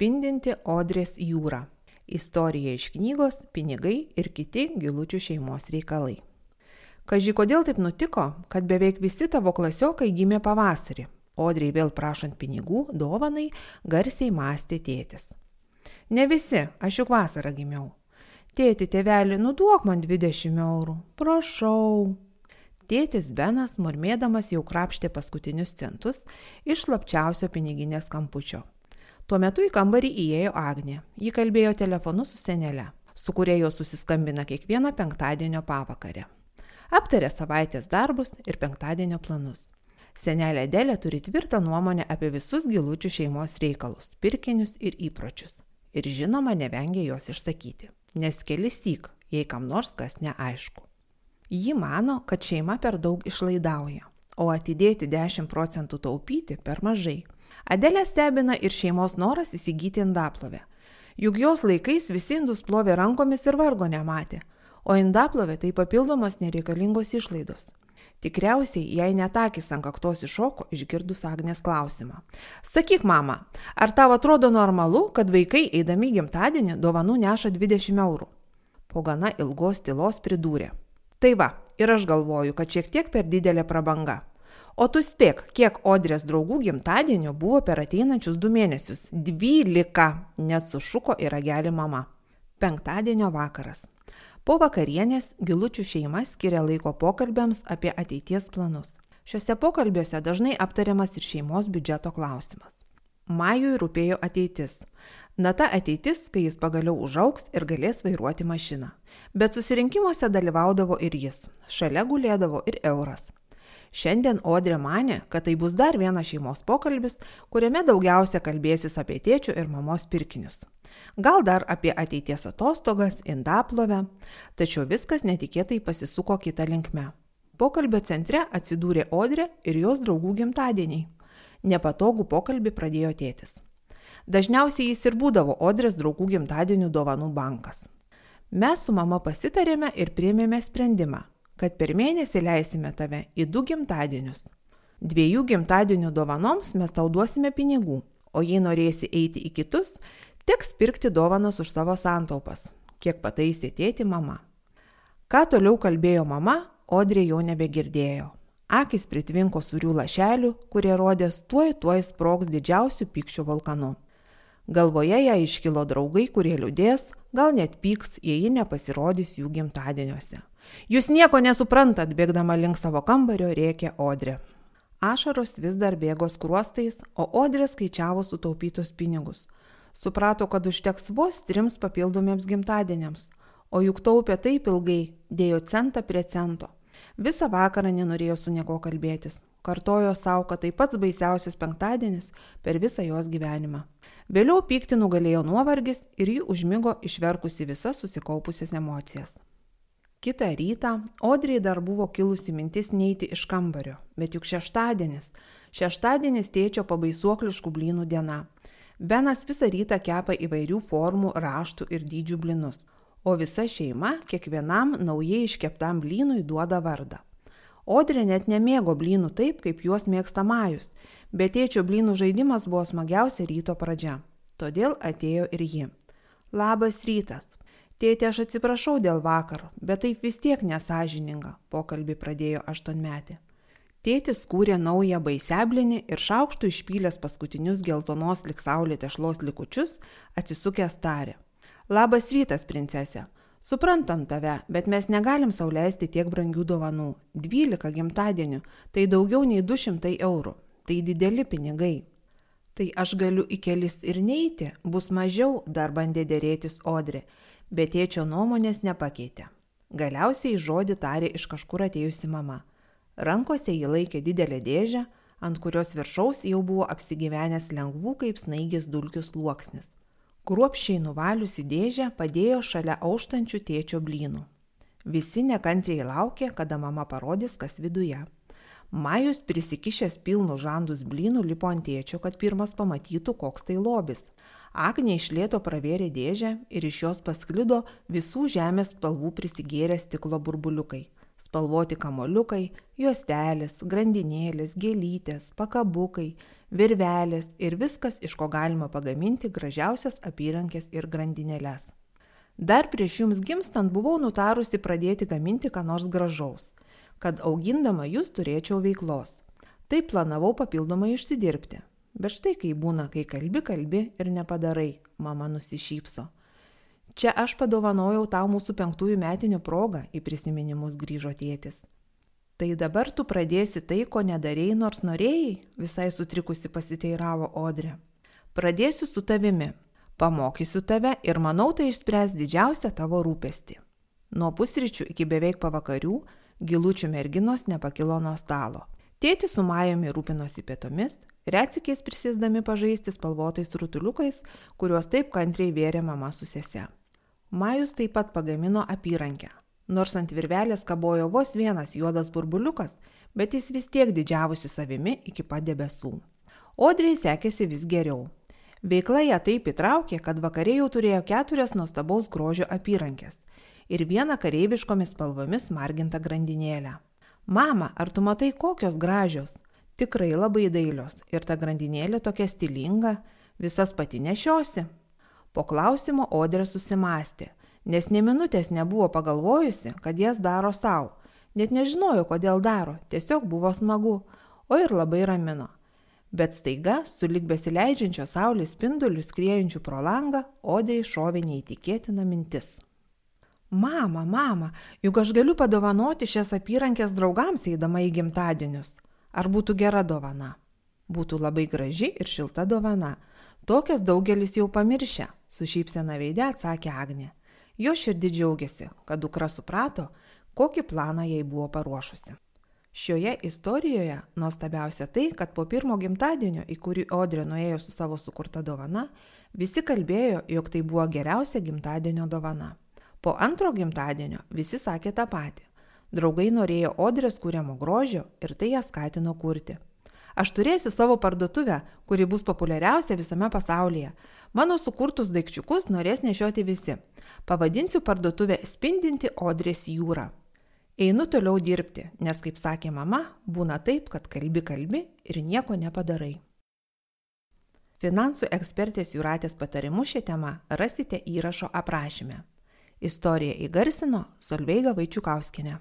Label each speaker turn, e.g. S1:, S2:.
S1: spindinti Odrės jūra. Istorija iš knygos Pinigai ir kiti gilučių šeimos reikalai. Kaži, kodėl taip nutiko, kad beveik visi tavo klasiokai gimė pavasarį? Odriai vėl prašant pinigų, dovanai, garsiai mąstė tėtis. Ne visi, aš juk vasarą gimiau. Tėti, tėvelį, nuduok man 20 eurų. Prašau. Tėtis Benas, murmėdamas jau krapštė paskutinius centus iš slapčiausio piniginės kampučio. Tuo metu į kambarį įėjo Agnė. Ji kalbėjo telefonu su senelė, su kuria jo susiskambina kiekvieną penktadienio pavakarę. Aptarė savaitės darbus ir penktadienio planus. Senelė Delė turi tvirtą nuomonę apie visus gilučių šeimos reikalus, pirkinius ir įpročius. Ir žinoma, nevengia jos išsakyti nes kelis syk, jei kam nors kas neaišku. Ji mano, kad šeima per daug išlaidauja, o atidėti 10 procentų taupyti per mažai. Adelė stebina ir šeimos noras įsigyti indaplovę. Juk jos laikais visi indus plovė rankomis ir vargo nematė, o indaplovė tai papildomos nereikalingos išlaidos. Tikriausiai jai netakis ant kaktos iššoko išgirdus Agnės klausimą. Sakyk, mama, ar tau atrodo normalu, kad vaikai eidami gimtadienį dovanų neša 20 eurų? Po gana ilgos tylos pridūrė. Tai va, ir aš galvoju, kad šiek tiek per didelė prabanga. O tu spėk, kiek Odrės draugų gimtadienio buvo per ateinančius du mėnesius. Dvylika, net sušuko į ragelį mama. Penktadienio vakaras. Po vakarienės gilučių šeima skiria laiko pokalbėms apie ateities planus. Šiuose pokalbiuose dažnai aptariamas ir šeimos biudžeto klausimas. Majui rūpėjo ateitis. Na ta ateitis, kai jis pagaliau užauks ir galės vairuoti mašiną. Bet susirinkimuose dalyvaudavo ir jis. Šalia gulėdavo ir euras. Šiandien Odrė mane, kad tai bus dar vienas šeimos pokalbis, kuriame daugiausia kalbėsis apie tėčių ir mamos pirkinius. Gal dar apie ateities atostogas, indaplovę, tačiau viskas netikėtai pasisuko kitą linkmę. Pokalbio centre atsidūrė Odrė ir jos draugų gimtadieniai. Nepatogų pokalbį pradėjo tėtis. Dažniausiai jis ir būdavo Odrės draugų gimtadienių dovanų bankas. Mes su mama pasitarėme ir priėmėme sprendimą, kad per mėnesį leisime tave į du gimtadienius. Dviejų gimtadienių dovanoms mes tau duosime pinigų, o jei norėsi eiti į kitus, Teks pirkti dovanas už savo santaupas, kiek pataisė tėti mama. Ką toliau kalbėjo mama, Odrė jau nebegirdėjo. Akis pritvinko surių lašelių, kurie rodės tuoj tuoj sprogs didžiausių pykščių vulkanu. Galvoje ją iškilo draugai, kurie liūdės, gal net pyks, jei ji nepasirodys jų gimtadieniuose. Jūs nieko nesuprantat, bėgdama link savo kambario rėkė Odrė. Ašaros vis dar bėgo skruostais, o Odrė skaičiavo sutaupytus pinigus – Suprato, kad užteks vos trims papildomiems gimtadieniams, o juk taupė taip ilgai, dėjo centą prie cento. Visą vakarą nenorėjo su nieko kalbėtis. Kartojo savo, kad tai pats baisiausias penktadienis per visą jos gyvenimą. Vėliau pykti nugalėjo nuovargis ir ji užmygo išverkusi visas susikaupusias emocijas. Kita rytą Odriai dar buvo kilusi mintis neiti iš kambario, bet juk šeštadienis. Šeštadienis tėčio pabaisuokliškų blynų diena. Benas visą rytą kepa įvairių formų, raštų ir dydžių blinus, o visa šeima kiekvienam naujai iškeptam blynui duoda vardą. Odrė net nemėgo blynų taip, kaip juos mėgsta Majus, bet tėčio blynų žaidimas buvo smagiausia ryto pradžia. Todėl atėjo ir ji. Labas rytas. Tėtė, aš atsiprašau dėl vakaro, bet taip vis tiek nesažininga, pokalbį pradėjo aštuonmetė. Tėtis kūrė naują baiseblinį ir šaukštų išpylęs paskutinius geltonos lik saulė tešlos likučius, atsisukęs tarė. Labas rytas, princesė. Suprantam tave, bet mes negalim sauliaisti tiek brangių dovanų. 12 gimtadienių - tai daugiau nei 200 eurų. Tai dideli pinigai. Tai aš galiu į kelis ir neiti, bus mažiau, dar bandė dėrėtis Odrė, bet tėčio nuomonės nepakeitė. Galiausiai žodį tarė iš kažkur atėjusi mama. Rankose ji laikė didelę dėžę, ant kurios viršaus jau buvo apsigyvenęs lengvų kaip snaigės dulkių sluoksnis. Kruopščiai nuvaliusi dėžę padėjo šalia auštančių tėčio blynų. Visi nekantriai laukė, kada mama parodys, kas viduje. Majus prisikišęs pilnų žandus blynų lipo ant tėčio, kad pirmas pamatytų, koks tai lobis. Agnė išlėto pravėrė dėžę ir iš jos pasklido visų žemės spalvų prisigėrę stiklo burbuliukai spalvoti kamoliukai, juostelės, grandinėlės, gėlytės, pakabukai, virvelės ir viskas, iš ko galima pagaminti gražiausias apyrankės ir grandinėlės. Dar prieš jums gimstant buvau nutarusi pradėti gaminti ką nors gražaus, kad augindama jūs turėčiau veiklos. Taip planavau papildomai išsidirbti. Bet štai kai būna, kai kalbi, kalbi ir nepadarai, mama nusišypso. Čia aš padovanojau tau mūsų penktųjų metinių progą, į prisiminimus grįžo tėtis. Tai dabar tu pradėsi tai, ko nedarėjai, nors norėjai, visai sutrikusi pasiteiravo Odrė. Pradėsiu su tavimi, pamokysiu tave ir manau tai išspręs didžiausią tavo rūpestį. Nuo pusryčių iki beveik pavakarių gilučių merginos nepakilo nuo stalo. Tėtis su Majomi rūpinosi pietomis, retsikiais prisėsdami pažaisti spalvotais rutuliukais, kuriuos taip kantriai vėrė mama su sese. Majus taip pat pagamino apyrankę. Nors ant virvelės kabojo vos vienas juodas burbuliukas, bet jis vis tiek didžiavusi savimi iki pat debesų. Odriai sekėsi vis geriau. Veikla ją taip įtraukė, kad vakarė jau turėjo keturias nuostabaus grožio apyrankės ir vieną kareiviškomis spalvomis margintą grandinėlę. Mama, ar tu matai kokios gražios? Tikrai labai dailios ir ta grandinėlė tokia stilinga, visas pati nešiosi. Po klausimo Odrė susimastė, nes ne minutės nebuvo pagalvojusi, kad jas daro savo. Net nežinojo, kodėl daro, tiesiog buvo smagu, o ir labai ramino. Bet staiga, su lik besileidžiančio saulės spinduliu skriejančiu pro langą, Odrė iššovė neįtikėtina mintis. Mama, mama, juk aš galiu padovanoti šias apyrankės draugams eidama į gimtadienius. Ar būtų gera dovana? Būtų labai graži ir šilta dovana. Tokias daugelis jau pamiršę, su šypsena veidė atsakė Agnė. Jo širdį džiaugiasi, kad dukra suprato, kokį planą jai buvo paruošusi. Šioje istorijoje nuostabiausia tai, kad po pirmo gimtadienio, į kurį Odrė nuėjo su savo sukurta dovana, visi kalbėjo, jog tai buvo geriausia gimtadienio dovana. Po antro gimtadienio visi sakė tą patį. Draugai norėjo Odrės kūriamo grožio ir tai ją skatino kurti. Aš turėsiu savo parduotuvę, kuri bus populiariausia visame pasaulyje. Mano sukurtus daikčiukus norės nešioti visi. Pavadinsiu parduotuvę Spindinti Odrės jūra. Einu toliau dirbti, nes, kaip sakė mama, būna taip, kad kalbi kalbi ir nieko nepadarai. Finansų ekspertės Juratės patarimus šią temą rasite įrašo aprašyme. Istoriją įgarsino Solveiga Vaičiukauskinė.